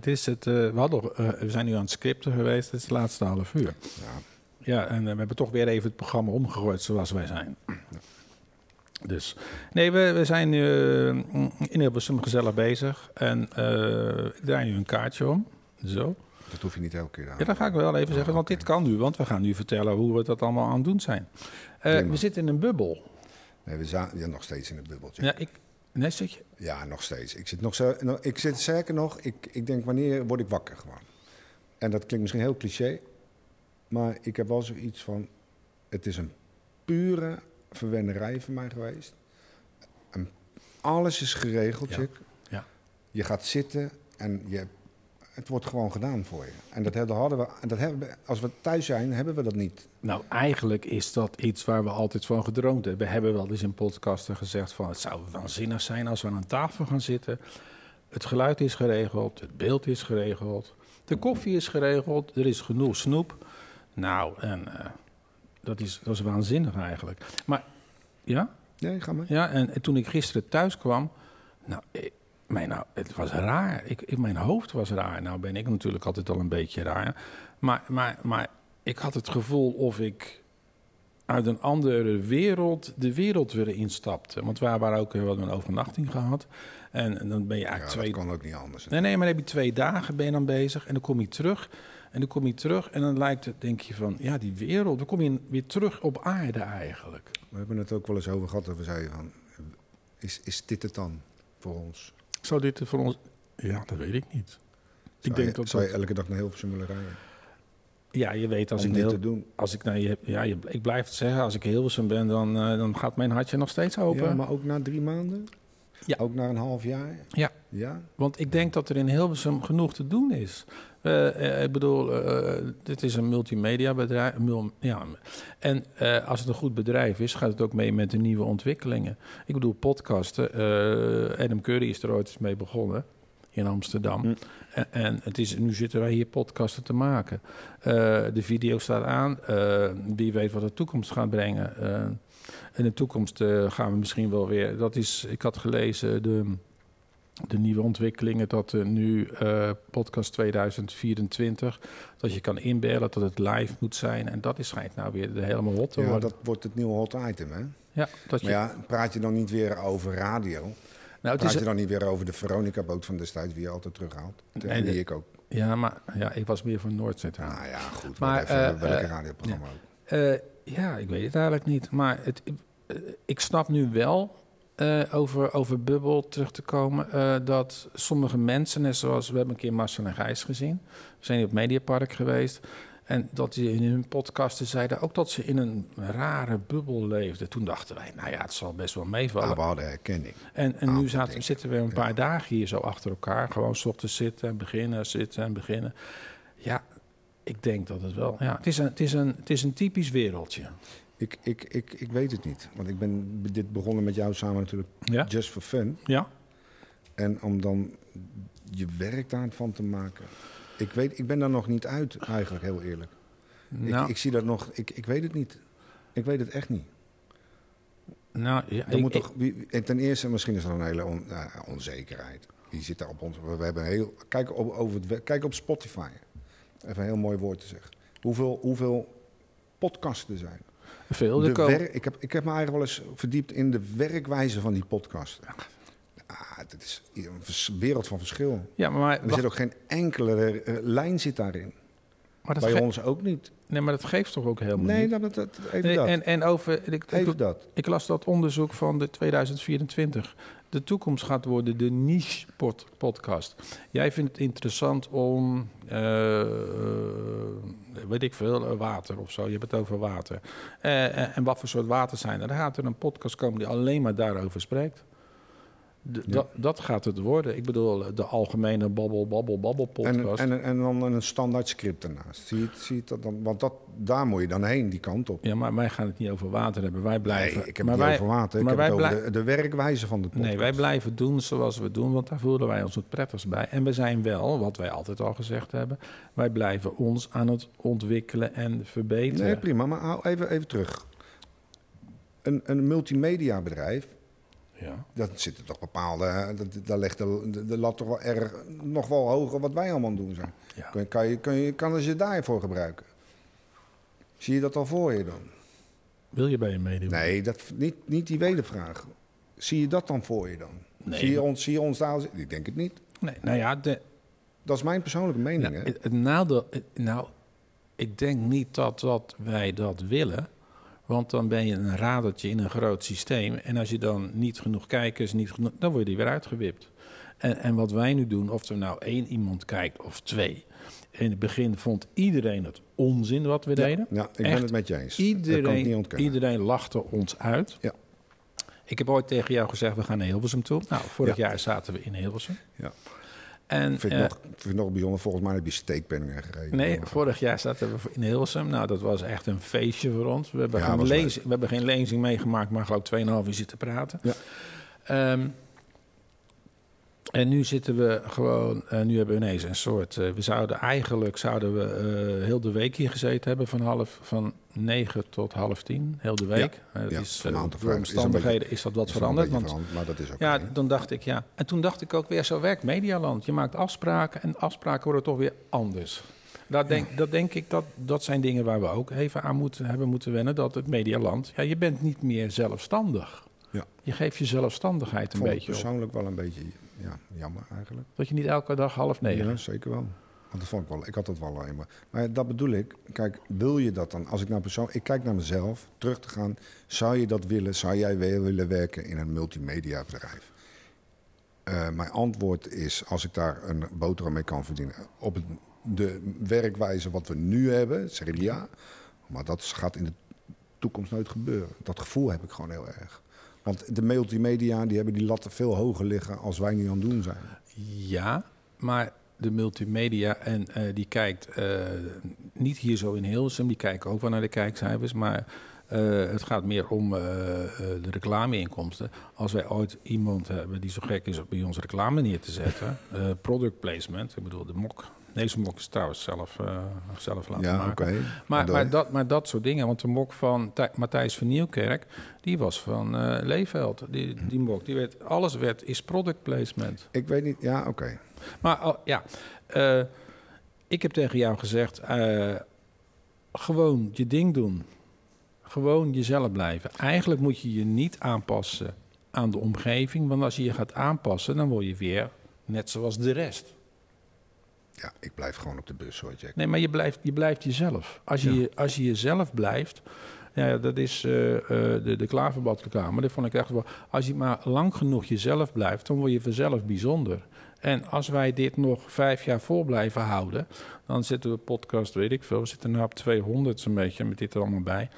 het is het. eh, we, hadden, eh, we zijn nu aan het scripten geweest. Het is het laatste half uur. Ja. Ja, en eh, we hebben toch weer even het programma omgegooid zoals wij zijn. Dus nee, we, we zijn nu in Hilversum gezellig bezig. En eh, ik draai nu een kaartje om. Zo. Dat hoef je niet elke keer aan. Ja, dat ga ik wel even zeggen, want dit kan nu. Want we gaan nu vertellen hoe we dat allemaal aan het doen zijn. We zitten in een bubbel. Nee, we zijn ja, nog steeds in het bubbeltje. Ja, ik... Nee, zit je? Ja, nog steeds. Ik zit, nog zo, ik zit zeker nog, ik, ik denk wanneer word ik wakker gewoon. En dat klinkt misschien heel cliché, maar ik heb wel zoiets van, het is een pure verwennerij voor mij geweest. En alles is geregeld, Ja. Ja. Je gaat zitten en je, het wordt gewoon gedaan voor je. En dat hebben, hadden we, en dat hebben we, als we thuis zijn, hebben we dat niet. Nou, eigenlijk is dat iets waar we altijd van gedroomd hebben. We hebben wel eens in podcasten gezegd van... het zou waanzinnig zijn als we aan een tafel gaan zitten. Het geluid is geregeld, het beeld is geregeld... de koffie is geregeld, er is genoeg snoep. Nou, en eh, dat, is, dat is waanzinnig eigenlijk. Maar, ja? Nee, ga maar. Ja, en, en toen ik gisteren thuis kwam... Nou, ik, mijn, nou het was raar. Ik, ik, mijn hoofd was raar. Nou ben ik natuurlijk altijd al een beetje raar. Maar, maar, maar ik had het gevoel of ik uit een andere wereld de wereld weer instapte. Want we waren ook hadden een overnachting gehad. En, en dan ben je Ja, eigenlijk dat twee... kan ook niet anders. Nee, nee, maar dan heb je twee dagen ben je dan bezig. En dan kom je terug. En dan kom je terug. En dan lijkt het, denk je van, ja, die wereld. Dan kom je weer terug op aarde eigenlijk. We hebben het ook wel eens over gehad dat we zeiden van, is, is dit het dan voor ons? Zou dit voor ons... Ja, dat weet ik niet. Zou Ik denk je, dat zou je elke dag naar Hilversum willen rijden? Ja, je weet als om ik dit heel, te doen? als ik je, ja, je, ik blijf het zeggen, als ik Hilversum ben, dan, eh, dan gaat mijn hartje nog steeds open. Ja, maar ook na drie maanden? Ja. Ook na een half jaar? Ja. Ja? Want ik denk dat er in Hilversum genoeg te doen is. Eh, eh, ik bedoel, eh, dit is een multimedia bedrijf. mul- ja. En als het een goed bedrijf is, gaat het ook mee met de nieuwe ontwikkelingen. Ik bedoel, podcasten. Adam Curry is er ooit eens mee begonnen in Amsterdam. Hm. En, en het is, nu zitten wij hier podcasten te maken. De video staat aan. Wie weet wat de toekomst gaat brengen. Eh, in de toekomst eh, gaan we misschien wel weer. Dat is, ik had gelezen de, de nieuwe ontwikkelingen dat er nu eh, podcast 2024 dat je kan inbellen dat het live moet zijn en dat is schijnt nou weer de helemaal hot Ja, worden. dat wordt het nieuwe hot item, hè? ja, dat je, Maar ja, praat je dan niet weer over radio? nou, het Praat is, je dan niet weer over de Veronica-boot van destijds, wie je altijd terughaalt? Nee, die ik ook. ja, maar ja, ik was meer van Noordzee. Nou ja, goed. Maar, Maar, even, eh, welke radioprogramma ook. Ja, ik weet het eigenlijk niet. Maar het, eh, ik snap nu wel, eh, over, over Bubbel terug te komen, eh, dat sommige mensen, net zoals we hebben een keer Marcel en Gijs gezien. We zijn in het Mediapark geweest. En dat die in hun podcasten zeiden ook dat ze in een rare bubbel leefden. Toen dachten wij, nou ja, het zal best wel meevallen. Maar we hadden herkenning. En, en Ah, nu zaten, zitten we een paar dagen hier zo achter elkaar. Gewoon s ochtends zitten en beginnen, zitten en beginnen. Ja, ik denk dat het wel... Ja, het, is een, het, is een, het is een typisch wereldje. Ik, ik, ik, ik weet het niet. Want ik ben dit begonnen met jou samen natuurlijk Ja? just for fun. Ja? En om dan je werk daarvan te maken. Ik, weet, ik ben daar nog niet uit, eigenlijk, heel eerlijk. Nou, Ik, ik zie dat nog, ik, ik weet het niet. Ik weet het echt niet. nou ja, Er ik- moet ik- toch, ten eerste, misschien is er een hele on- eh, onzekerheid. Wie zit daar op ons? We hebben heel. Kijk op, over het, kijk op Spotify. Even een heel mooi woord te zeggen. Hoeveel, hoeveel podcasten er zijn. veel. De Er wer- ik, heb, ik heb me eigenlijk wel eens verdiept in de werkwijze van die podcasten. Ah, het is een wereld van verschil. ja, maar, Er wacht, zit ook geen enkele eh, lijn zit daarin. Maar dat Bij ons ook niet. nee, maar dat geeft toch ook helemaal Nee, niet? dat, dat, dat- even Nee, dat. En, en over... Ik, ik, even dat. ik las dat onderzoek van de 2024. De toekomst gaat worden de niche pod- podcast. Jij vindt het interessant om, eh, eh, weet ik veel, eh, water of zo. Je hebt het over water. En wat voor soort water zijn er? Dan gaat er een podcast komen die alleen maar daarover spreekt. De- Ja. dat, dat gaat het worden. Ik bedoel, de algemene babbel, babbel, babbel En, podcast. en, en dan een standaard script ernaast. Zie je, het- zie je het dat dan? Want dat, daar moet je dan heen, die kant op. ja, maar wij gaan het niet over water hebben. Wij blijven. nee, ik heb maar het niet wij, over water. Ik heb het over de, de werkwijze van de podcast. Nee, wij blijven doen zoals we doen, want daar voelen wij ons het prettigst bij. En we zijn wel, wat wij altijd al gezegd hebben, wij blijven ons aan het ontwikkelen en verbeteren. Nee, prima. Maar hou even, even terug. Een, een multimedia bedrijf Ja. Dat zitten toch bepaalde. daar ligt de, de, de lat toch wel erg nog wel hoger wat wij allemaal doen zijn. Ja. Kun, je- kan, je, kun je, kan je daarvoor gebruiken? Zie je dat al voor je dan? Wil je bij je meedoen? Nee, dat, niet, niet die wedervraag. Zie je dat dan voor je dan? Nee. Zie, je ons, zie je ons daar? Ik denk het niet. Nee, nou ja, de, Dat is mijn persoonlijke mening. nou, hè? het, het nadeel... Nou, ik denk niet dat, dat wij dat willen. Want dan ben je een radertje in een groot systeem. En als je dan niet genoeg kijkers, niet genoeg, dan word je er weer uitgewipt. En, en wat wij nu doen, of er nou één iemand kijkt of twee. In het begin vond iedereen het onzin wat we deden. Ja, ik ben het met je eens. kan ik niet Iedereen, ontkennen. iedereen lachte ons uit. Ja. Ik heb ooit tegen jou gezegd, we gaan naar Hilversum toe. Nou, vorig Ja. jaar zaten we in Hilversum. Ja. En, Ik vind, eh, het nog, ik vind het nog bijzonder. Volgens mij heb je steekpenningen gereden. nee, vorig jaar zaten we in Hilversum. Nou, dat was echt een feestje voor ons. We hebben, Ja, geen, lezing, we hebben geen lezing meegemaakt, maar geloof 2,5 uur zitten praten. Ja. Ehm, en nu zitten we gewoon, eh, nu hebben we ineens een soort, eh, we zouden eigenlijk, zouden we eh, heel de week hier gezeten hebben van half, van 9 tot half 10, heel de week. Dat ja, is, door omstandigheden is dat wat is veranderd. Want veranderd, maar dat is ook ja, dan dacht ik ja. En toen dacht ik ook weer, zo werkt Medialand. Je maakt afspraken en afspraken worden toch weer anders. Dat denk, dat denk ik, dat, dat zijn dingen waar we ook even aan moeten, hebben moeten wennen. Dat het Medialand, ja, je bent niet meer zelfstandig. Ja. Je geeft je zelfstandigheid een beetje op. persoonlijk wel een beetje ja, jammer eigenlijk. Dat je niet elke dag half negen. Ja, zeker wel. Want dat vond ik wel. Ik had dat wel alleen maar. Maar dat bedoel ik. Kijk, wil je dat dan? Als ik nou persoon, ik kijk naar mezelf, terug te gaan. Zou je dat willen? Zou jij weer willen werken in een multimedia bedrijf? Eh, mijn antwoord is, als ik daar een boterham mee kan verdienen, op het, de werkwijze wat we nu hebben, zeg ik ja. Maar dat gaat in de toekomst nooit gebeuren. Dat gevoel heb ik gewoon heel erg. Want de multimedia die hebben die latten veel hoger liggen als wij nu aan het doen zijn. Ja, maar de multimedia en eh, die kijkt eh, niet hier zo in Hilsum, die kijken ook wel naar de kijkcijfers, maar eh, het gaat meer om de reclameinkomsten. Als wij ooit iemand hebben die zo gek is om bij ons reclame neer te zetten, product placement, ik bedoel de mok. Deze mok is trouwens zelf, eh, zelf laten ja, maken. Maar, maar, dat, maar dat soort dingen. Want de mok van Thij- Matthijs van Nieuwkerk, die was van Leefveld. Die, die mok, die werd, alles werd, is product placement. Ik weet niet, ja, oké. Maar ja, eh, ik heb tegen jou gezegd, gewoon je ding doen. Gewoon jezelf blijven. Eigenlijk moet je je niet aanpassen aan de omgeving. Want als je je gaat aanpassen, dan word je weer net zoals de rest. Ja, ik blijf gewoon op de bus hoor, Jack. Nee, maar je blijft, je blijft jezelf. Als je, Ja. als je jezelf blijft. Ja, dat is eh, eh, de, de klaverbadreclame. Dat vond ik echt wel. Als je maar lang genoeg jezelf blijft, dan word je vanzelf bijzonder. En als wij dit nog vijf jaar vol blijven houden, dan zitten we podcast, weet ik veel. We zitten nu op 200 zo'n beetje met dit er allemaal bij.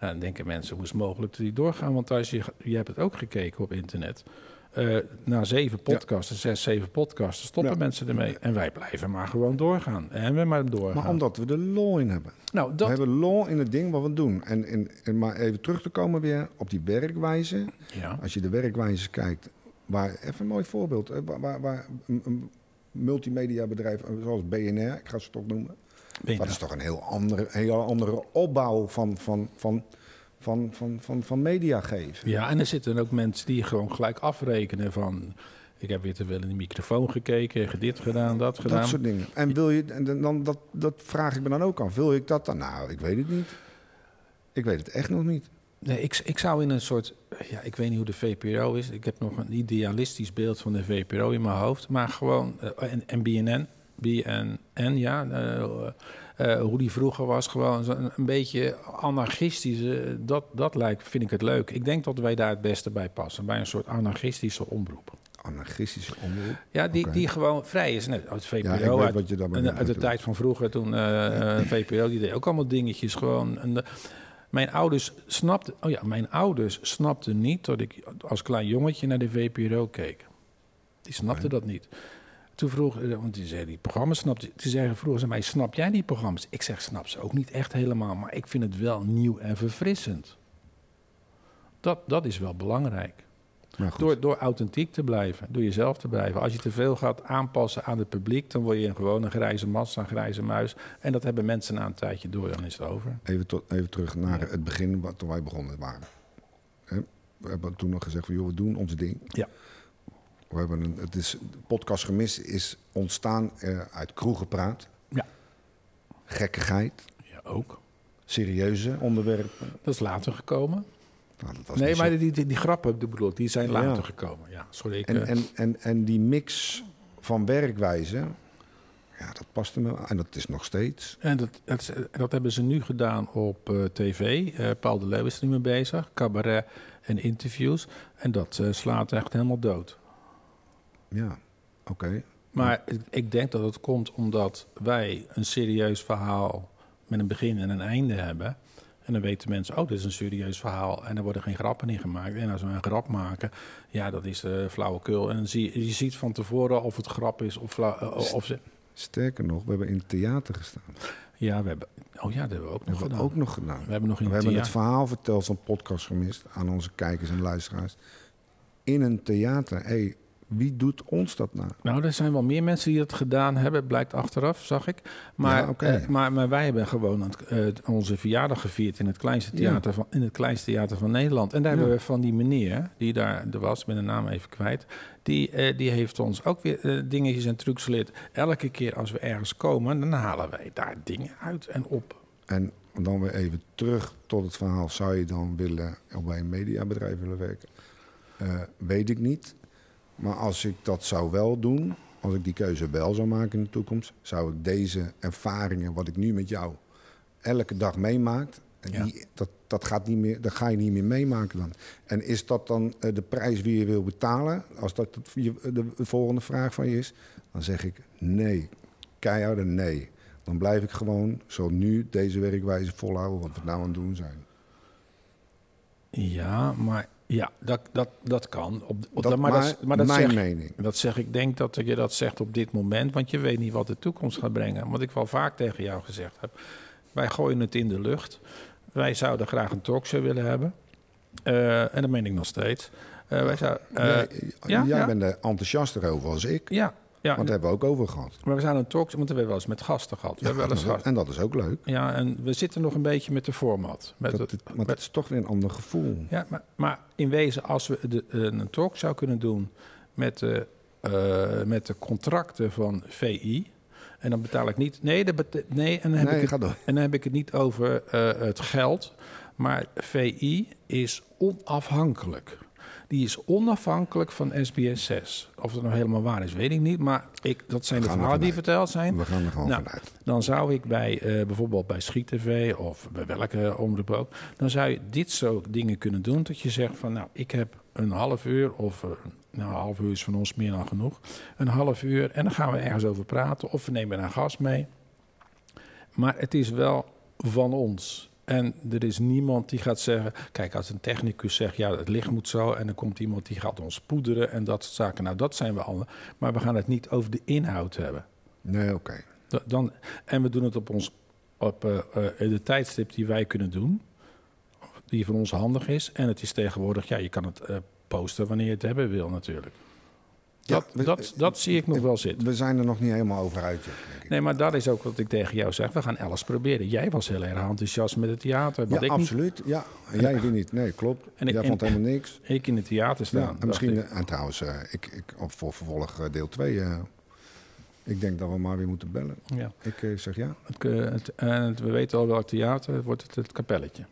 Nou, dan denken mensen, hoe is het mogelijk dat die doorgaan? Want als je, je hebt het ook gekeken op internet. Eh, na zeven podcasten, zes, zeven podcasten, stoppen Ja. mensen ermee. En wij blijven maar gewoon doorgaan. En we maar doorgaan. Maar omdat we de law in hebben. Nou, We dat... hebben law in het ding wat we doen. En, en, en maar even terug te komen weer op die werkwijze. Ja. Als je de werkwijze kijkt, waar, even een mooi voorbeeld. hè, Waar, waar, waar een, een multimediabedrijf eh, zoals BNR, ik ga ze toch noemen. Je Dat is toch een heel andere, heel andere opbouw van, van, van, van, van, van, van media geven. Ja, en er zitten ook mensen die gewoon gelijk afrekenen van... ik heb weer te veel in de microfoon gekeken, dit gedaan, dat gedaan. Dat soort dingen. En wil je, en dan, dat, dat vraag ik me dan ook af. Wil ik dat dan? Nou, ik weet het niet. Ik weet het echt nog niet. Nee, ik, ik zou in een soort... Ja, ik weet niet hoe de VPRO is. Ik heb nog een idealistisch beeld van de VPRO in mijn hoofd. Maar gewoon... eh, en, en BNN. BNN, ja. eh, eh, hoe die vroeger was. Gewoon een, een beetje anarchistisch. eh, dat, dat lijkt, vind ik het leuk. Ik denk dat wij daar het beste bij passen. Bij een soort anarchistische omroep. Anarchistische omroep. Ja, die, die gewoon vrij is. Net VPRO. Ja, uit- uit de tijd van vroeger, toen VPRO, die deed ook allemaal dingetjes gewoon. En, mijn ouders snapten, oh ja, mijn ouders snapten niet dat ik als klein jongetje naar de VPRO keek. Die snapten dat niet. Toen vroeg, eh, want die zei die programma's snapte. Toen zeggen vroegen ze mij, snap jij die programma's? Ik zeg, snap ze ook niet echt helemaal, maar ik vind het wel nieuw en verfrissend. Dat, dat is wel belangrijk. Door, door authentiek te blijven, door jezelf te blijven. Als je te veel gaat aanpassen aan het publiek, dan word je een gewoon een grijze massa, een grijze muis. En dat hebben mensen na een tijdje door, dan is het over. Even, tot, even terug naar het begin wat toen wij begonnen waren. We hebben toen nog gezegd van, joh, we doen ons ding. Ja. We hebben een, het is, de podcast Gemist is ontstaan eh, uit kroegenpraat. Ja. Gekkigheid. Ja, ook. Serieuze onderwerpen. Dat is later gekomen. Nou, dat was nee, maar zo- die, die, die grappen die bedoel die zijn Ja. later gekomen. Ja, sorry. Ik, En, eh, en, en, en die mix van werkwijze, ja, dat paste me. En dat is nog steeds. En dat, dat, dat hebben ze nu gedaan op eh, tv. Eh, Paul de Leeuw is er nu mee bezig. Cabaret en interviews. En dat eh, slaat echt helemaal dood. Ja, oké. Maar ik, ik denk dat het komt omdat wij een serieus verhaal met een begin en een einde hebben. En dan weten mensen, oh, dit is een serieus verhaal. En er worden geen grappen in gemaakt. En als we een grap maken, ja, dat is eh flauwekul. En dan zie je, ziet van tevoren of het grap is of, eh, of ze... Sterker nog, we hebben in het theater gestaan. Ja, we hebben... Oh ja, dat hebben we ook Dat nog gedaan. ook nog gedaan. We hebben nog in We het hebben het verhaal verteld van podcast gemist aan onze kijkers en luisteraars. In een theater. hey, wie doet ons dat nou? Nou, er zijn wel meer mensen die dat gedaan hebben, blijkt achteraf, zag ik. Maar, Ja, oké. eh, maar, maar wij hebben gewoon het, eh, onze verjaardag gevierd in het, kleinste Ja. theater van, in het kleinste theater van Nederland. En daar Ja. hebben we van die meneer, die daar er was, ben de naam even kwijt, die, eh, die heeft ons ook weer dingetjes en trucs geleerd. Elke keer als we ergens komen, dan halen wij daar dingen uit en op. En dan weer even terug tot het verhaal. Zou je dan willen, bij een mediabedrijf willen werken? Weet ik niet. Maar als ik dat zou wel doen, als ik die keuze wel zou maken in de toekomst, zou ik deze ervaringen, wat ik nu met jou elke dag meemaak, en Ja. die, dat, dat, gaat niet meer, dat ga je niet meer meemaken dan. En is dat dan eh, de prijs die je wil betalen? Als dat de volgende vraag van je is, dan zeg ik nee. Keiharde nee. Dan blijf ik gewoon zo nu deze werkwijze volhouden wat we nou aan het doen zijn. Ja, maar ja, dat, dat, dat kan. Op, op- Dat, maar, dat, maar dat mijn zeg, mening. Dat zeg ik, denk dat je dat zegt op dit moment, want je weet niet wat de toekomst gaat brengen. Wat ik wel vaak tegen jou gezegd heb. Wij gooien het in de lucht. Wij zouden graag een talkshow willen hebben. Eh, en dat meen ik nog steeds. Eh, wij zou, eh, Nee, ja, jij ja. bent er enthousiaster over als ik. ja, ja, Want daar hebben we ook over gehad. maar we zouden een talkshow, want we hebben wel eens met gasten gehad. We Ja, hebben wel eens gasten. en dat is ook leuk. Ja, en we zitten nog een beetje met de format. Met Dat, het, met- het is toch weer een ander gevoel. Ja, maar, maar in wezen, als we de, een talk zou kunnen doen met de, eh, met de contracten van VI. En dan betaal ik niet. Nee, dat nee en, dan heb Nee, ik het, door. en dan heb ik het niet over eh, het geld. Maar VI is onafhankelijk. Die is onafhankelijk van SBS 6. Of dat nou helemaal waar is, weet ik niet. Maar ik, dat zijn de verhalen die verteld zijn. We gaan er gewoon Nou, vanuit. Dan zou ik bij eh, bijvoorbeeld bij Schiet TV of bij welke omroep ook, dan zou je dit soort dingen kunnen doen. Dat je zegt van nou, ik heb een half uur of eh, nou, een half uur is van ons meer dan genoeg. Een half uur en dan gaan we ergens over praten of we nemen een gast mee. Maar het is wel van ons. En er is niemand die gaat zeggen... Kijk, als een technicus zegt, ja, het licht moet zo... en dan komt iemand die gaat ons poederen en dat soort zaken. Nou, dat zijn we al. Maar we gaan het niet over de inhoud hebben. Nee, oké. Da- Dan, en we doen het op, ons, op eh, eh, de tijdstip die wij kunnen doen. Die van ons handig is. En het is tegenwoordig, ja, je kan het eh, posten wanneer je het hebben wil natuurlijk. Ja, Dat, we- dat, dat zie ik nog wel zitten. We zijn er nog niet helemaal over uit. Nee, maar dat is ook wat ik tegen jou zeg. We gaan alles proberen. Jij was heel erg enthousiast met het theater. Ja, ik niet. absoluut. Ja, en jij weer niet. Nee, klopt. En jij vond helemaal niks. Ik in het theater staan. Ja, en misschien, ik. eh, en trouwens, eh, ik, ik, op, voor vervolg eh, deel 2. ik denk dat we maar weer moeten bellen. Ja. Ik eh, zeg ja, eh, het- we weten al welk theater. Wordt het het kapelletje.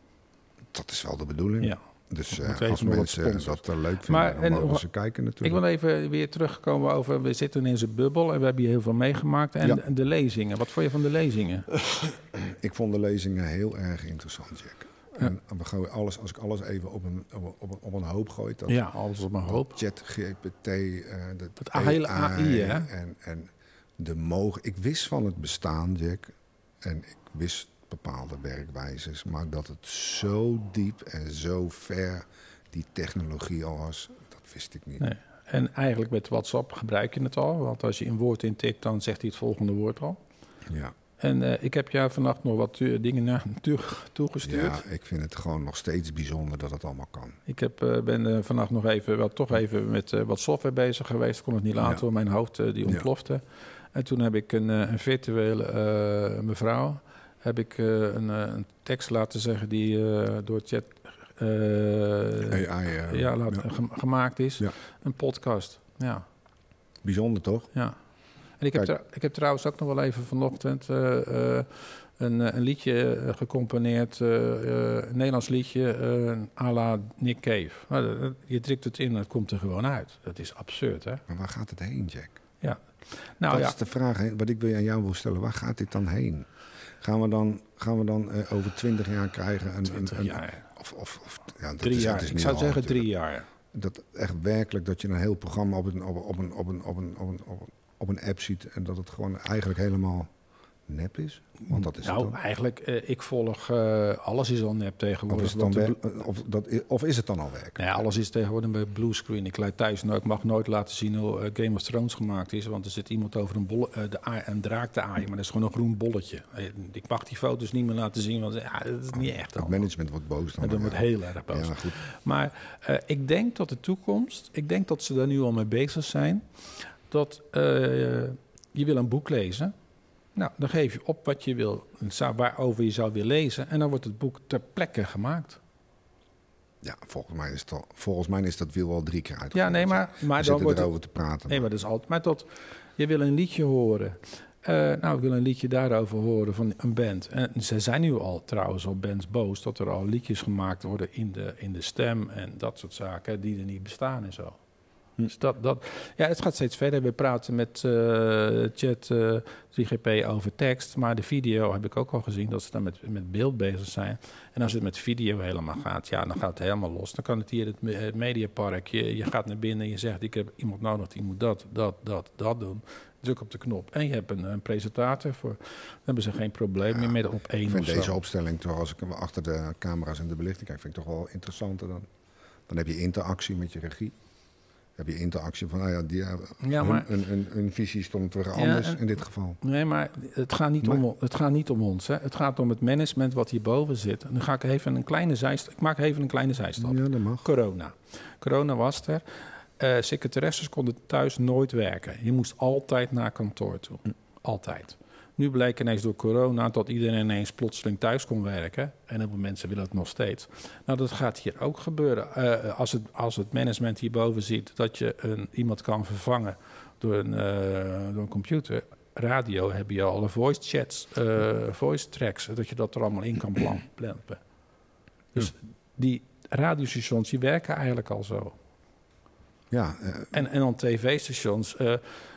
dat is wel de bedoeling. Ja. Dus eh, als mensen dat eh, leuk vinden, Maar, en mogen ze kijken Ik natuurlijk. wil even weer terugkomen over... We zitten in zijn bubbel en we hebben hier heel veel meegemaakt. En Ja. de, de lezingen. Wat vond je van de lezingen? Ik vond de lezingen heel erg interessant, Jack. Ja. En we gooien alles, als ik alles even op een, op, een- op, een- op een hoop gooi, dat, ja, alles op mijn hoop. Chat, GPT, eh de Dat hele AI, hè? En, en de mogen. Ik wist van het bestaan, Jack. En ik wist bepaalde werkwijzes. Maar dat het zo diep en zo ver die technologie al was, dat wist ik niet. Nee. En eigenlijk met WhatsApp gebruik je het al. Want als je een woord intikt, dan zegt hij het volgende woord al. Ja. En eh, ik heb jou vannacht nog wat eh, dingen naar toe, toegestuurd. ja, ik vind het gewoon nog steeds bijzonder dat het allemaal kan. Ik heb, eh, ben eh, vannacht nog even, wel, toch even met wat software bezig geweest. Ik kon het niet laten, Ja. mijn hoofd die Ja. ontplofte. En toen heb ik een, een virtuele mevrouw... heb ik eh, een, eh, een tekst laten zeggen die eh, door chat AI, ja, laat, ja. gemaakt is. Ja. Een podcast. Ja, Bijzonder toch? ja. En ik heb, ik heb trouwens ook nog wel even vanochtend een, een liedje gecomponeerd. een Nederlands liedje à la Nick Cave. Je drukt het in en het komt er gewoon uit. Dat is absurd, hè? Maar waar gaat het heen, Jack? Nou dat ja, is de vraag hè, wat ik wil aan jou wil stellen. Waar gaat dit dan heen? Gaan we dan, gaan we dan eh, over twintig jaar krijgen een... 20 een, een- jaar. Of, of, of, ja, dat Drie is, jaar. Is Ik zou zeggen drie jaar. Dat echt werkelijk dat je een heel programma op een, op, op een, op een, op een, op een, op een, op een app ziet... en dat het gewoon eigenlijk helemaal nep is? Want dat is nou, het eigenlijk, eh, ik volg... eh, alles is al nep Of tegenwoordig. is, het dan de of, dat, of is het dan al werk? Nou ja, alles is tegenwoordig bij bluescreen. Ik laat thuis nou, ik mag nooit laten zien hoe eh, Game of Thrones gemaakt is. Want er zit iemand over een, bolle, eh, de een draak te aaien, maar dat is gewoon een groen bolletje. Eh, Ik mag die foto's niet meer laten zien, want ja, dat is niet echt Het management wordt boos dan. En dan wordt ja. heel erg boos. Ja, goed. Maar eh, ik denk dat de toekomst, ik denk dat ze daar nu al mee bezig zijn, dat eh, je wil een boek lezen. Nou, dan geef je op wat je wil, waarover je zou willen lezen. En dan wordt het boek ter plekke gemaakt. Ja, volgens mij, is het al, volgens mij is dat wiel al drie keer uit. Ja, nee, maar, maar dan wordt het, erover te praten. Nee, maar dat is altijd. Maar tot je wil een liedje horen. Eh, nou, ik wil een liedje daarover horen van een band. En ze zijn nu al trouwens al bands boos dat er al liedjes gemaakt worden in de, in de stem en dat soort zaken die er niet bestaan en zo. Hm. Dus dat, dat, ja, het gaat steeds verder. We praten met eh, chat eh 3GP over tekst, maar de video heb ik ook al gezien dat ze dan met, met beeld bezig zijn. En als het met video helemaal gaat, ja, dan gaat het helemaal los. Dan kan het hier het, me- het mediapark. Je, je gaat naar binnen en je zegt: Ik heb iemand nodig die moet dat, dat, dat, dat doen. Druk op de knop. En je hebt een, een presentator voor. Dan hebben ze geen probleem meer met op één Ik of vind zo. deze opstelling, toch, als ik hem achter de camera's en de belichting kijk, vind ik toch wel interessanter dan. Dan heb je interactie met je regie. Heb je interactie van, nou ja, die, Ja, maar- hun, hun, hun visie stond weer Ja, anders en- in dit geval. Nee, maar het gaat niet, Maar- om, het gaat niet om ons. Hè. Het gaat om het management wat hierboven zit. En dan ga ik even een kleine zijstap. Ik maak even een kleine zijstap. Ja, dat mag. Corona. Corona was er. Eh secretaresses konden thuis nooit werken. Je moest altijd naar kantoor toe. Altijd. Nu bleek ineens door corona dat iedereen ineens plotseling thuis kon werken. En heel veel mensen willen het nog steeds. Nou, dat gaat hier ook gebeuren. Eh, als, het, als het management hierboven ziet dat je een, iemand kan vervangen door een, eh, door een computer. Radio heb je al voice chats, eh, voice tracks, dat je dat er allemaal in kan plan- plampen. Dus die radiostations die werken eigenlijk al zo. Ja, eh, En, en dan tv-stations.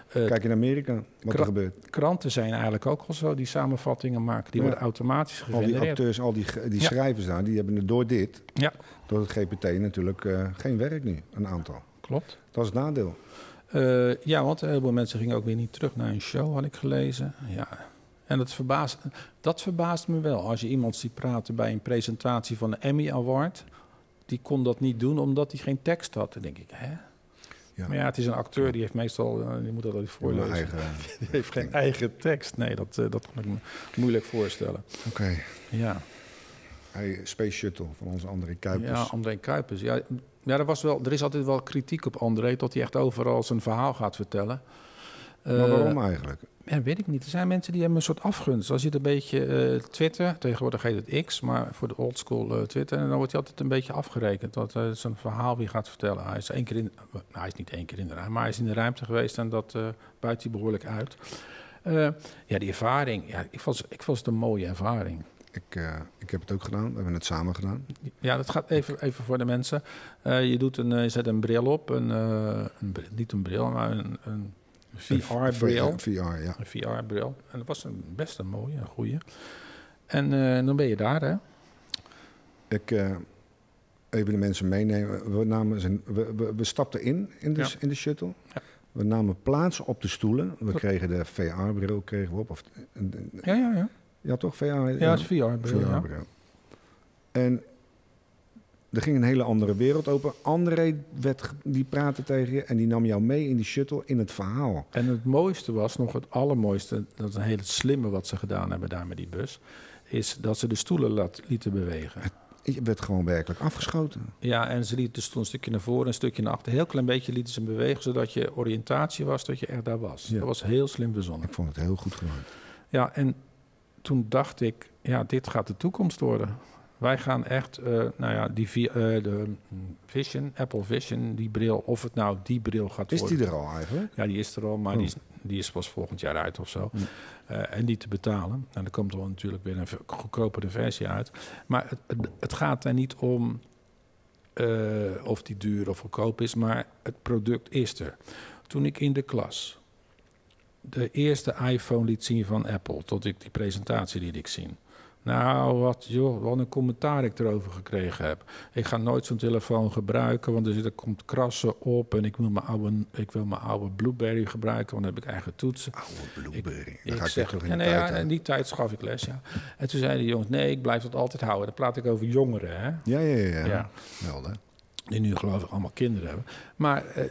Eh, kijk in Amerika wat er gebeurt. kranten zijn eigenlijk ook al zo die samenvattingen maken. Die Ja. worden automatisch Al die gegenereerd. acteurs, al die, die Ja. schrijvers daar, die hebben er door dit, Ja. door het GPT natuurlijk eh, geen werk nu, een aantal. Klopt. Dat is het nadeel. Eh, ja, want een heleboel mensen gingen ook weer niet terug naar een show, had ik gelezen. Ja. En dat verbaast, dat verbaast me wel. Als je iemand ziet praten bij een presentatie van de Emmy Award... die kon dat niet doen omdat hij geen tekst had. Dan denk ik, hè? Ja. Maar ja, het is een acteur, die heeft meestal... eh, die moet dat altijd voorlezen. eigen. Die heeft geen eigen tekst. Nee, dat, eh, dat kan ik me moeilijk voorstellen. Oké. Ja. Hey, Space Shuttle van onze André Kuipers. Ja, André Kuipers. Ja, ja er, was wel, er is altijd wel kritiek op André... dat hij echt overal zijn verhaal gaat vertellen. Maar Eh, waarom eigenlijk? Ja, weet ik niet. Er zijn mensen die hebben een soort afgunst. Als je het een beetje eh, Twitter, tegenwoordig heet het X, maar voor de oldschool eh, Twitter, en dan wordt hij altijd een beetje afgerekend dat hij zijn verhaal weer gaat vertellen. Hij is één keer in, nou, hij is niet één keer in de ruimte, maar hij is in de ruimte geweest en dat buit hij behoorlijk uit. Ja, die ervaring, ja, ik vond, ik vond het een mooie ervaring. Ik, ik heb het ook gedaan. We hebben het samen gedaan. Ja, dat gaat even, even voor de mensen. Je, doet een, je zet een bril op, een, een bril- niet een bril, maar een, een VR-bril. VR, ja. Een VR-bril. En dat was een, best een mooie, een goeie. En eh, dan ben je daar, hè? Ik eh, even de mensen meenemen. We, namen zijn, we, we, we stapten in in de, Ja. in de shuttle. Ja. We namen plaats op de stoelen. We kregen de VR-bril kregen we op. Of, een- Ja, ja, ja. ja, toch? VR? Ja, het is VR-bril, ja. VR-bril. En er ging een hele andere wereld open. André werd, die praatte tegen je en die nam jou mee in die shuttle in het verhaal. En het mooiste was, nog het allermooiste, dat is een hele slimme wat ze gedaan hebben daar met die bus, is dat ze de stoelen laat, lieten bewegen. Je werd gewoon werkelijk afgeschoten. Ja, en ze lieten de stoel een stukje naar voren, een stukje naar achter. Een heel klein beetje lieten ze hem bewegen, zodat je oriëntatie was, dat je echt daar was. Ja. Dat was heel slim verzonnen. Ik vond het heel goed gedaan. Ja, en toen dacht ik, ja, dit gaat de toekomst worden. Wij gaan echt, eh, nou ja, die vi- eh, de Vision, Apple Vision, die bril, of het nou die bril gaat Is worden. die er al eigenlijk? Ja, die is er al, maar Oh. die, is, die is pas volgend jaar uit of zo. Eh, en die te betalen. En er komt er natuurlijk weer een goedkopere versie uit. Maar het, het, het gaat er niet om of die duur of goedkoop is, maar het product is er. Toen ik in de klas de eerste iPhone liet zien van Apple, tot ik die presentatie liet ik zien. Nou, wat, joh, wat een commentaar ik erover gekregen heb. Ik ga nooit zo'n telefoon gebruiken, want er, zit, er komt krassen op. En ik wil mijn oude, ik wil mijn oude Blueberry gebruiken, want dan heb ik eigen toetsen. Oude Blueberry. Ik ik zeg, toch in ja, de nee, ja, tijd aan. in die tijd schaf ik les, ja. En toen zeiden de jongens, nee, ik blijf dat altijd houden. Dan praat ik over jongeren, hè. Ja, ja, ja. ja. Ja. Wel, hè? Die nu geloof ik allemaal kinderen hebben. Maar eh,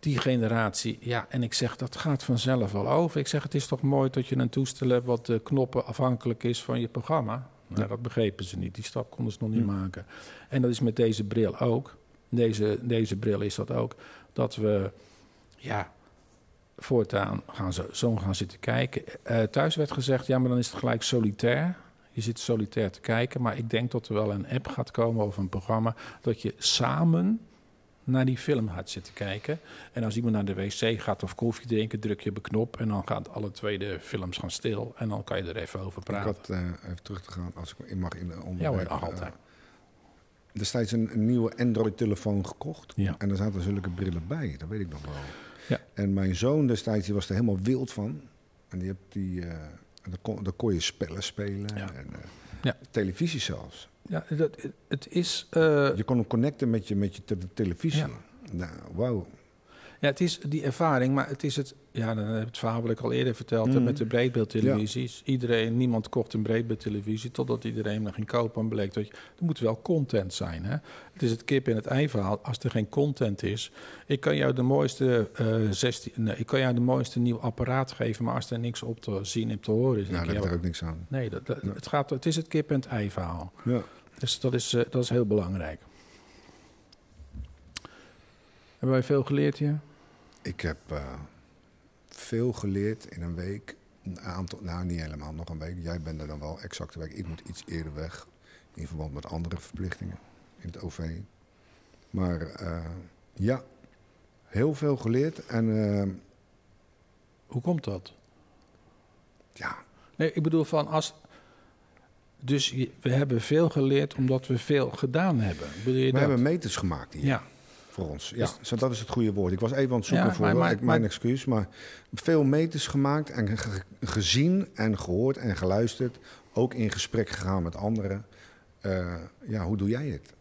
die generatie, ja, en ik zeg, dat gaat vanzelf wel over. Ik zeg, het is toch mooi dat je een toestel hebt wat de knoppen afhankelijk is van je programma. Nou, Ja. dat begrepen ze niet. Die stap konden ze nog niet Hm. maken. En dat is met deze bril ook. Deze, deze bril is dat ook. Dat we, ja, voortaan gaan ze zo gaan zitten kijken. Eh, thuis werd gezegd, ja, maar dan is het gelijk solitair. Je zit solitair te kijken. Maar ik denk dat er wel een app gaat komen of een programma... dat je samen naar die film gaat zitten kijken. En als iemand naar de wc gaat of koffie drinken, druk je op een knop... en dan gaan alle twee de films gaan stil. En dan kan je er even over Ik praten. had, eh, even terug te gaan, als ik mag in de Ja onderwerp. eh, altijd. destijds een, een nieuwe Android-telefoon gekocht. Ja. En daar zaten zulke brillen bij, dat weet ik nog wel. Ja. En mijn zoon destijds, die was er helemaal wild van. En die hebt die, en dan, kon, dan kon je spellen spelen. Ja. En, Ja. Televisie zelfs. Ja, dat, het is... eh, Je kon hem connecten met je, met je te- televisie. Ja. Nou, wauw. Ja, het is die ervaring, maar het is het... Ja, dan heb ik het verhaal wat ik al eerder verteld heb Mhm. met de breedbeeldtelevisies. Iedereen, niemand kocht een breedbeeldtelevisie totdat iedereen nog ging kopen en bleek dat je... Er moet wel content zijn, hè. Het is het kip en het ei verhaal. Als er geen content is... Ik kan jou de mooiste, eh 16, nee, ik kan jou de mooiste nieuw apparaat geven, maar als er niks op te zien en te horen is... Nou, denk daar heb ik ja, ook niks aan. Nee, dat. Het, gaat, het is het kip en het ei verhaal. Ja. Dus dat is, eh, dat is heel belangrijk. Hebben wij veel geleerd hier? Ik heb eh, veel geleerd in een week. Een aantal, nou, niet helemaal nog een week. Jij bent er dan wel exacte week. Ik moet iets eerder weg. In verband met andere verplichtingen in het OV. Maar eh, ja, heel veel geleerd. En eh, Hoe komt dat? ja, Nee, ik bedoel van als. Dus we hebben veel geleerd omdat we veel gedaan hebben. Bedoel je we dat? hebben meters gemaakt hier Ja, voor ons. Ja, Dus- dat is het goede woord. Ik was even aan het zoeken Ja, voor maar- mijn maar- excuus. Maar veel meters gemaakt en ge- gezien en gehoord en geluisterd. Ook in gesprek gegaan met anderen. Eh, ja, hoe doe jij het?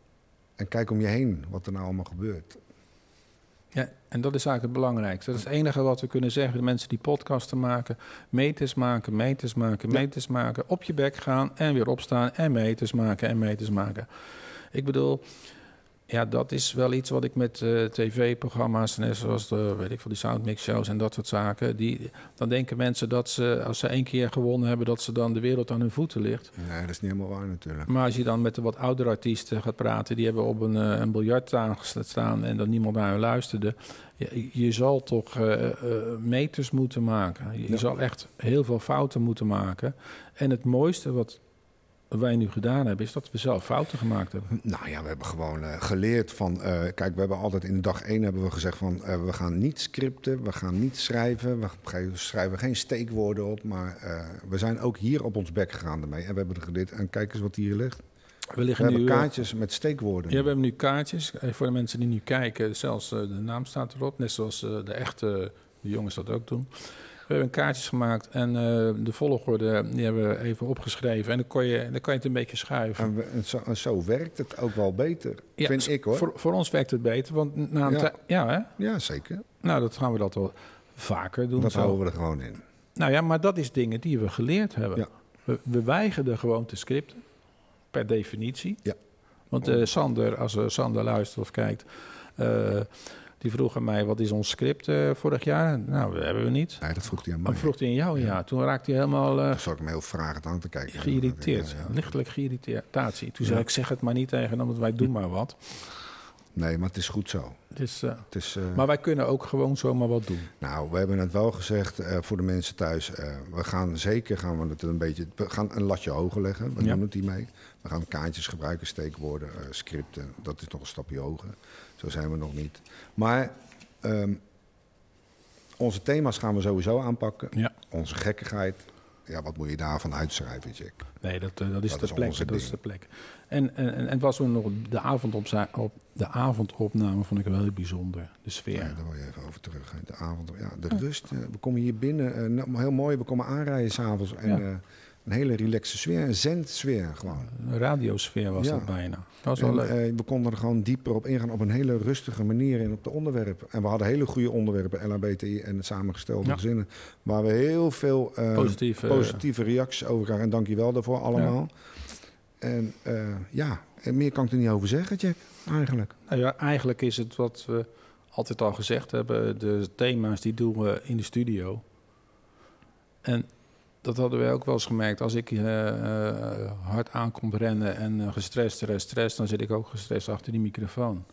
En kijk om je heen wat er nou allemaal gebeurt. ja, en dat is eigenlijk het belangrijkste. Dat is het enige wat we kunnen zeggen. De mensen die podcasten maken, meters maken, meters maken, Ja. meters maken. Op je bek gaan en weer opstaan en meters maken en meters maken. Ik bedoel, ja, dat is wel iets wat ik met eh, tv-programma's, net zoals de, weet ik veel, die soundmix shows en dat soort zaken. Die, dan denken mensen dat ze, als ze één keer gewonnen hebben, dat ze dan de wereld aan hun voeten ligt. Nee, dat is niet helemaal waar natuurlijk. Maar als je dan met de wat oudere artiesten gaat praten, die hebben op een, eh, een biljarttafel staan en dan niemand naar hun luisterde. Je, je zal toch eh, meters moeten maken. Je, zal echt heel veel fouten moeten maken. En het mooiste wat wij nu gedaan hebben, is dat we zelf fouten gemaakt hebben. Nou ja, we hebben gewoon eh, geleerd van... eh, kijk, we hebben altijd in dag één hebben we gezegd van... eh, we gaan niet scripten, we gaan niet schrijven. We schrijven geen steekwoorden op. Maar we zijn ook hier op ons bek gegaan ermee. En we hebben er geleerd. En kijk eens wat hier ligt. We liggen hebben nu... eh, kaartjes met steekwoorden. Ja, we hebben nu kaartjes. Voor de mensen die nu kijken, zelfs de naam staat erop. Net zoals de echte de jongens dat ook doen. We hebben kaartjes gemaakt en eh, de volgorde die hebben we even opgeschreven. En dan, kon je, dan kan je het een beetje schuiven. En, we- en zo, en zo werkt het ook wel beter, Ja, vind ik hoor. Voor, voor ons werkt het beter, want na Ja. ja, hè? Ja, zeker. Nou, dat gaan we dat wel vaker doen. Dat zo. houden we er gewoon in. Nou ja, maar dat is dingen die we geleerd hebben. Ja. We, we weigerden gewoon te scripten, per definitie. Ja. Want eh, Sander, als eh, Sander luistert of kijkt, die vroeg aan mij, wat is ons script eh, vorig jaar? Nou, dat hebben we niet. Nee, dat vroeg hij aan mij. Dan vroeg hij in jou, ja. Ja. Toen raakte hij helemaal Dan zat ik hem heel vragend aan te kijken. geïrriteerd. Ja, ja. Lichtelijk geïrriteerd. Toen zei ik, zeg het maar niet tegen hem, want wij doen maar wat. Nee, maar het is goed zo. Dus, eh, Het is, eh, maar wij kunnen ook gewoon zomaar wat doen. Nou, we hebben het wel gezegd voor de mensen thuis. we gaan zeker gaan we het een beetje. We gaan een latje hoger leggen. We Ja. doen het hiermee. We gaan kaartjes gebruiken, steekwoorden, scripten. Dat is nog een stapje hoger. Zo zijn we nog niet. Maar ehm, onze thema's gaan we sowieso aanpakken. Ja. Onze gekkigheid. Ja, wat moet je daarvan uitschrijven, Jack? Nee, dat, eh, dat is Dat de is plek. Dat is de plek. En, en, en het was toen nog de, avond op, op de avondopname vond ik wel heel bijzonder. De sfeer. Ja, daar wil je even over terug. hè. De avond, ja, de rust. eh, we komen hier binnen, eh, nou, heel mooi. We komen aanrijden s'avonds. En Ja. Een hele relaxe sfeer, een zendsfeer gewoon. Een radiosfeer was Ja. dat bijna. Dat was wel En, leuk. eh, we konden er gewoon dieper op ingaan op een hele rustige manier in op de onderwerpen. En we hadden hele goede onderwerpen, LHBTI en het samengestelde Ja. gezinnen. Waar we heel veel eh, Positief. eh, positieve reacties over krijgen. En dank je wel daarvoor allemaal. En eh, ja, en meer kan ik er niet over zeggen, Jack, eigenlijk. Nou ja, eigenlijk is het wat we altijd al gezegd hebben. De thema's die doen we in de studio. En dat hadden wij ook wel eens gemerkt. Als ik eh, hard aankom rennen en eh, gestrest, stress, stress... dan zit ik ook gestrest achter die microfoon.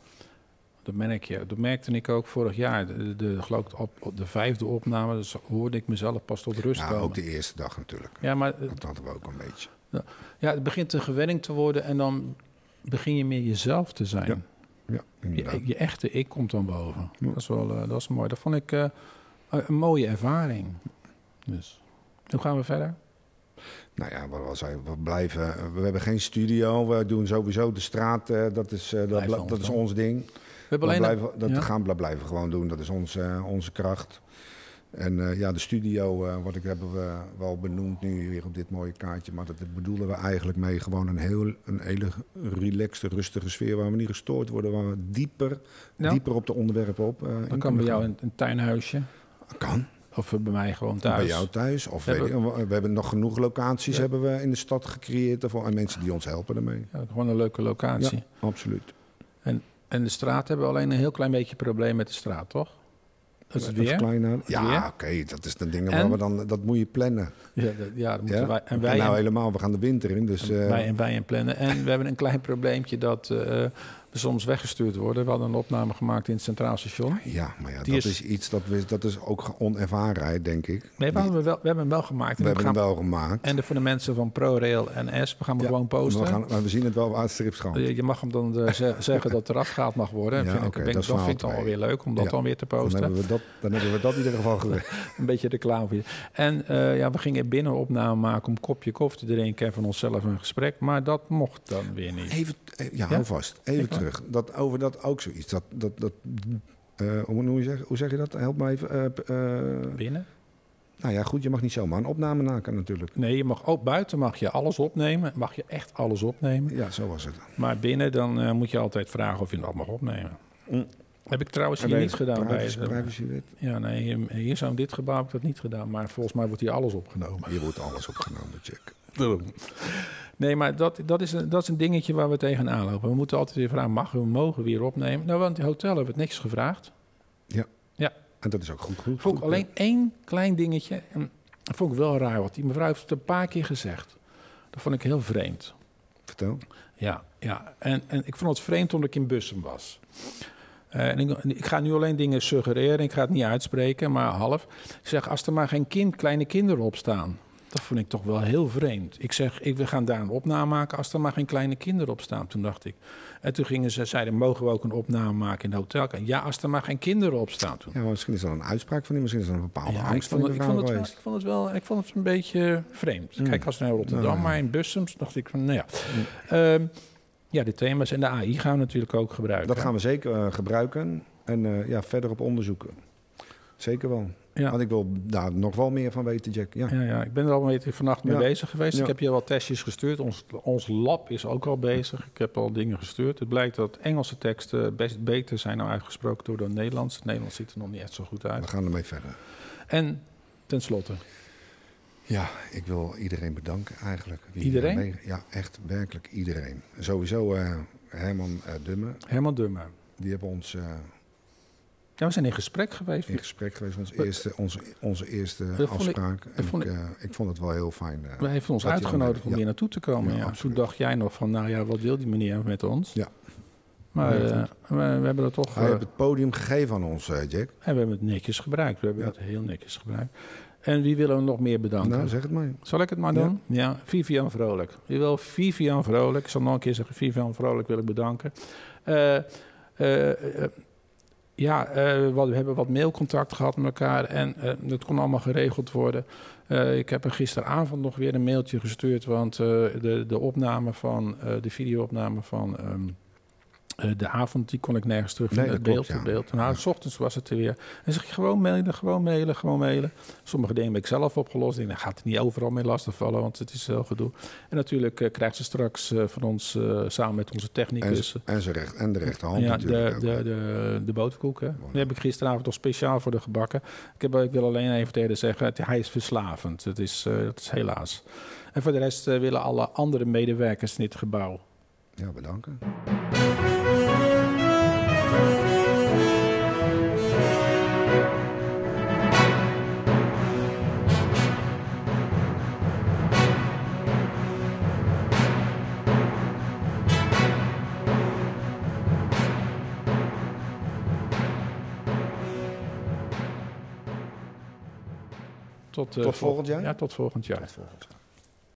Dat merk je. Dat merkte ik ook vorig jaar. De, de, geloof ik op, op de vijfde opname dus hoorde ik mezelf pas tot rust Ja, komen. ook de eerste dag natuurlijk. Ja, maar Dat hadden we ook een beetje. ja, het begint een gewenning te worden... en dan begin je meer jezelf te zijn. Ja. Ja, inderdaad. Je, je echte ik komt dan boven. Ja. Dat, is wel, dat is mooi. Dat vond ik een mooie ervaring. Dus, hoe gaan we verder? Nou ja, hij? We blijven. We hebben geen studio. We doen sowieso de straat. eh, dat is, eh, dat, ons dat is ons ding. We hebben Dat, alleen... blijven, dat ja. gaan we blijven we gewoon doen. Dat is onze, eh, onze kracht. En eh, ja, de studio, eh, wat ik hebben we wel benoemd nu weer op dit mooie kaartje. Maar dat bedoelen we eigenlijk mee gewoon een, heel, een hele relaxte, rustige sfeer. Waar we niet gestoord worden. Waar we dieper, Ja. dieper op de onderwerpen op. eh, Dan kan bij jou een, een tuinhuisje. Kan. Of bij mij gewoon thuis. Bij jou thuis. Of We weet ik- we hebben nog genoeg locaties Ja. hebben we in de stad gecreëerd. daarvoor. En mensen die ons helpen daarmee. Ja, gewoon een leuke locatie. Absoluut. En de straat hebben we alleen een heel klein beetje probleem met de straat, toch? Dat is het weer. Ja, oké. dat is de dingen En? waar we dan... Dat moet je plannen. Ja, dat, ja dat moeten wij. En En wij, nou en, helemaal, we gaan de winter in. Dus eh, wij en wij en plannen. En we hebben een klein probleempje dat eh, we soms weggestuurd worden. We hadden een opname gemaakt in het Centraal Station. ja, maar ja, Die dat is- is, iets dat, we, dat is ook onervarenheid, denk ik. Nee, we, we, wel, we hebben hem wel gemaakt. we we hebben hem wel gemaakt. En de, voor de mensen van ProRail en S, we gaan hem Ja, gewoon posten. We, gaan, maar we zien het wel waar strips gaan. Je je mag hem dan eh, ze- zeggen dat er afgehaald mag worden. Ja, vind ik, oké, ben- dat dat vind ik dan weer leuk om dat Ja. dan weer te Dan posten. hebben, we dat, dan hebben we dat in ieder geval gewerkt. Een beetje reclame voor je. En eh, ja, we gingen binnen opname maken om een kopje koffie te drinken en van onszelf een gesprek. Maar dat mocht dan weer niet. Even, eh, ja, hou vast. Even Ik wel. Terug. Dat, over dat ook zoiets. Dat, dat, dat, eh, hoe, zeg, hoe zeg je dat? Help me even. eh, eh, Binnen? nou ja, goed, je mag niet zomaar een opname maken natuurlijk. Nee, je mag ook buiten mag je alles opnemen. Mag je echt alles opnemen. Ja, zo was het. Maar binnen dan moet je altijd vragen of je dat mag opnemen. Mm. Heb ik trouwens En hier bij niet gedaan. Bij, privacy- het- privacywet. ja, nee, hier, hier zo in dit gebouw heb ik dat niet gedaan. Maar volgens mij wordt hier alles opgenomen. Hier wordt alles opgenomen, check. Nee, maar dat, dat, is een, dat is een dingetje waar we tegenaan lopen. We moeten altijd weer vragen, mag we, mogen we hier opnemen? Nou, want het hotel hebben we het niks gevraagd. En dat is ook goed. goed, Vond ik alleen één klein dingetje. En dat vond ik wel raar, want die mevrouw heeft het een paar keer gezegd. Dat vond ik heel vreemd. Vertel. Ja, ja. En, en ik vond het vreemd omdat ik in Bussum was. Eh, en ik, ik ga nu alleen dingen suggereren, ik ga het niet uitspreken, maar half. Ik zeg, als er maar geen kind, kleine kinderen op staan. Dat vond ik toch wel heel vreemd. Ik zeg, ik, we gaan daar een opname maken als er maar geen kleine kinderen op staan. Toen dacht ik. En toen gingen ze, zeiden, mogen we ook een opname maken in de hotel? Ja, als er maar geen kinderen op staan. Toen. Ja, misschien is dat een uitspraak van die. Misschien is dat een bepaalde Ja, ik, angst van vond die het, ik, vond het wel, ik, vond het wel, ik vond het een beetje vreemd. Mm. Kijk, als naar Rotterdam, Nou, maar in Bussum dacht ik van, nou ja. Ehm, ja, de thema's en de AI gaan we natuurlijk ook gebruiken. Dat gaan we zeker eh, gebruiken. En eh, ja, verder op onderzoeken. Zeker wel. Ja. Want ik wil daar nog wel meer van weten, Jack. Ja. Ja, ja, ik ben er al een beetje vannacht mee bezig geweest. Ik heb je wat testjes gestuurd. Ons, ons lab is ook al bezig. Ik heb al dingen gestuurd. Het blijkt dat Engelse teksten best beter zijn nou uitgesproken door de Nederlands. Het Nederlands ziet er nog niet echt zo goed We uit. gaan ermee verder. En tenslotte, Ja, ik wil iedereen bedanken eigenlijk. Wie Iedereen? mee- ja, echt werkelijk iedereen. Sowieso eh, Herman eh Dumme. Herman Dummer. Die hebben ons eh, Ja, we zijn in gesprek geweest. in gesprek geweest. Maar- eerste, onze, onze eerste Dat vond ik- afspraak. en vond ik, ik- eh, ik vond het wel heel fijn. eh. Hij heeft ons Dat uitgenodigd om ja. hier naartoe te komen. Ja, Ja, Toen dacht jij nog van, nou ja, wat wil die meneer met ons? Ja. Maar eh, we, we hebben het toch... Hij heeft het podium gegeven aan ons, Jack. en we hebben het netjes gebruikt. We hebben het heel netjes gebruikt. En wie willen we nog meer bedanken? Nou, zeg het maar. Zal ik het maar doen? Ja, Vivian Vrolijk. Wil Vivian Vrolijk? Ik zal nog een keer zeggen, Vivian Vrolijk wil ik bedanken. Eh, ja, eh, we hebben wat mailcontact gehad met elkaar en eh, dat kon allemaal geregeld worden. Eh, ik heb er gisteravond nog weer een mailtje gestuurd, want de, de opname van, de videoopname van ehm, eh, de avond, die kon ik nergens terugvinden. Nee, dat beeld, ja. beeld. Nou, Ja. s ochtends was het er weer. En zeg je gewoon mailen, gewoon mailen, gewoon mailen. Sommige dingen heb ik zelf opgelost. Ik gaat het niet overal mee lastigvallen, want het is heel gedoe. En natuurlijk eh, krijgt ze straks eh, van ons, samen met onze En, technicus... z- en, zijn recht, en de rechterhand ja, natuurlijk. de, de, de, de boterkoek. Hè. Die heb ik gisteravond nog speciaal voor de gebakken. Ik, heb, ik wil alleen even tegen zeggen, het- hij is verslavend. Het is, het is helaas. En voor de rest willen alle andere medewerkers in dit gebouw... Ja, bedanken. Tot, eh, Tot vol- volgend jaar? Ja, tot volgend jaar. Tot volgend jaar.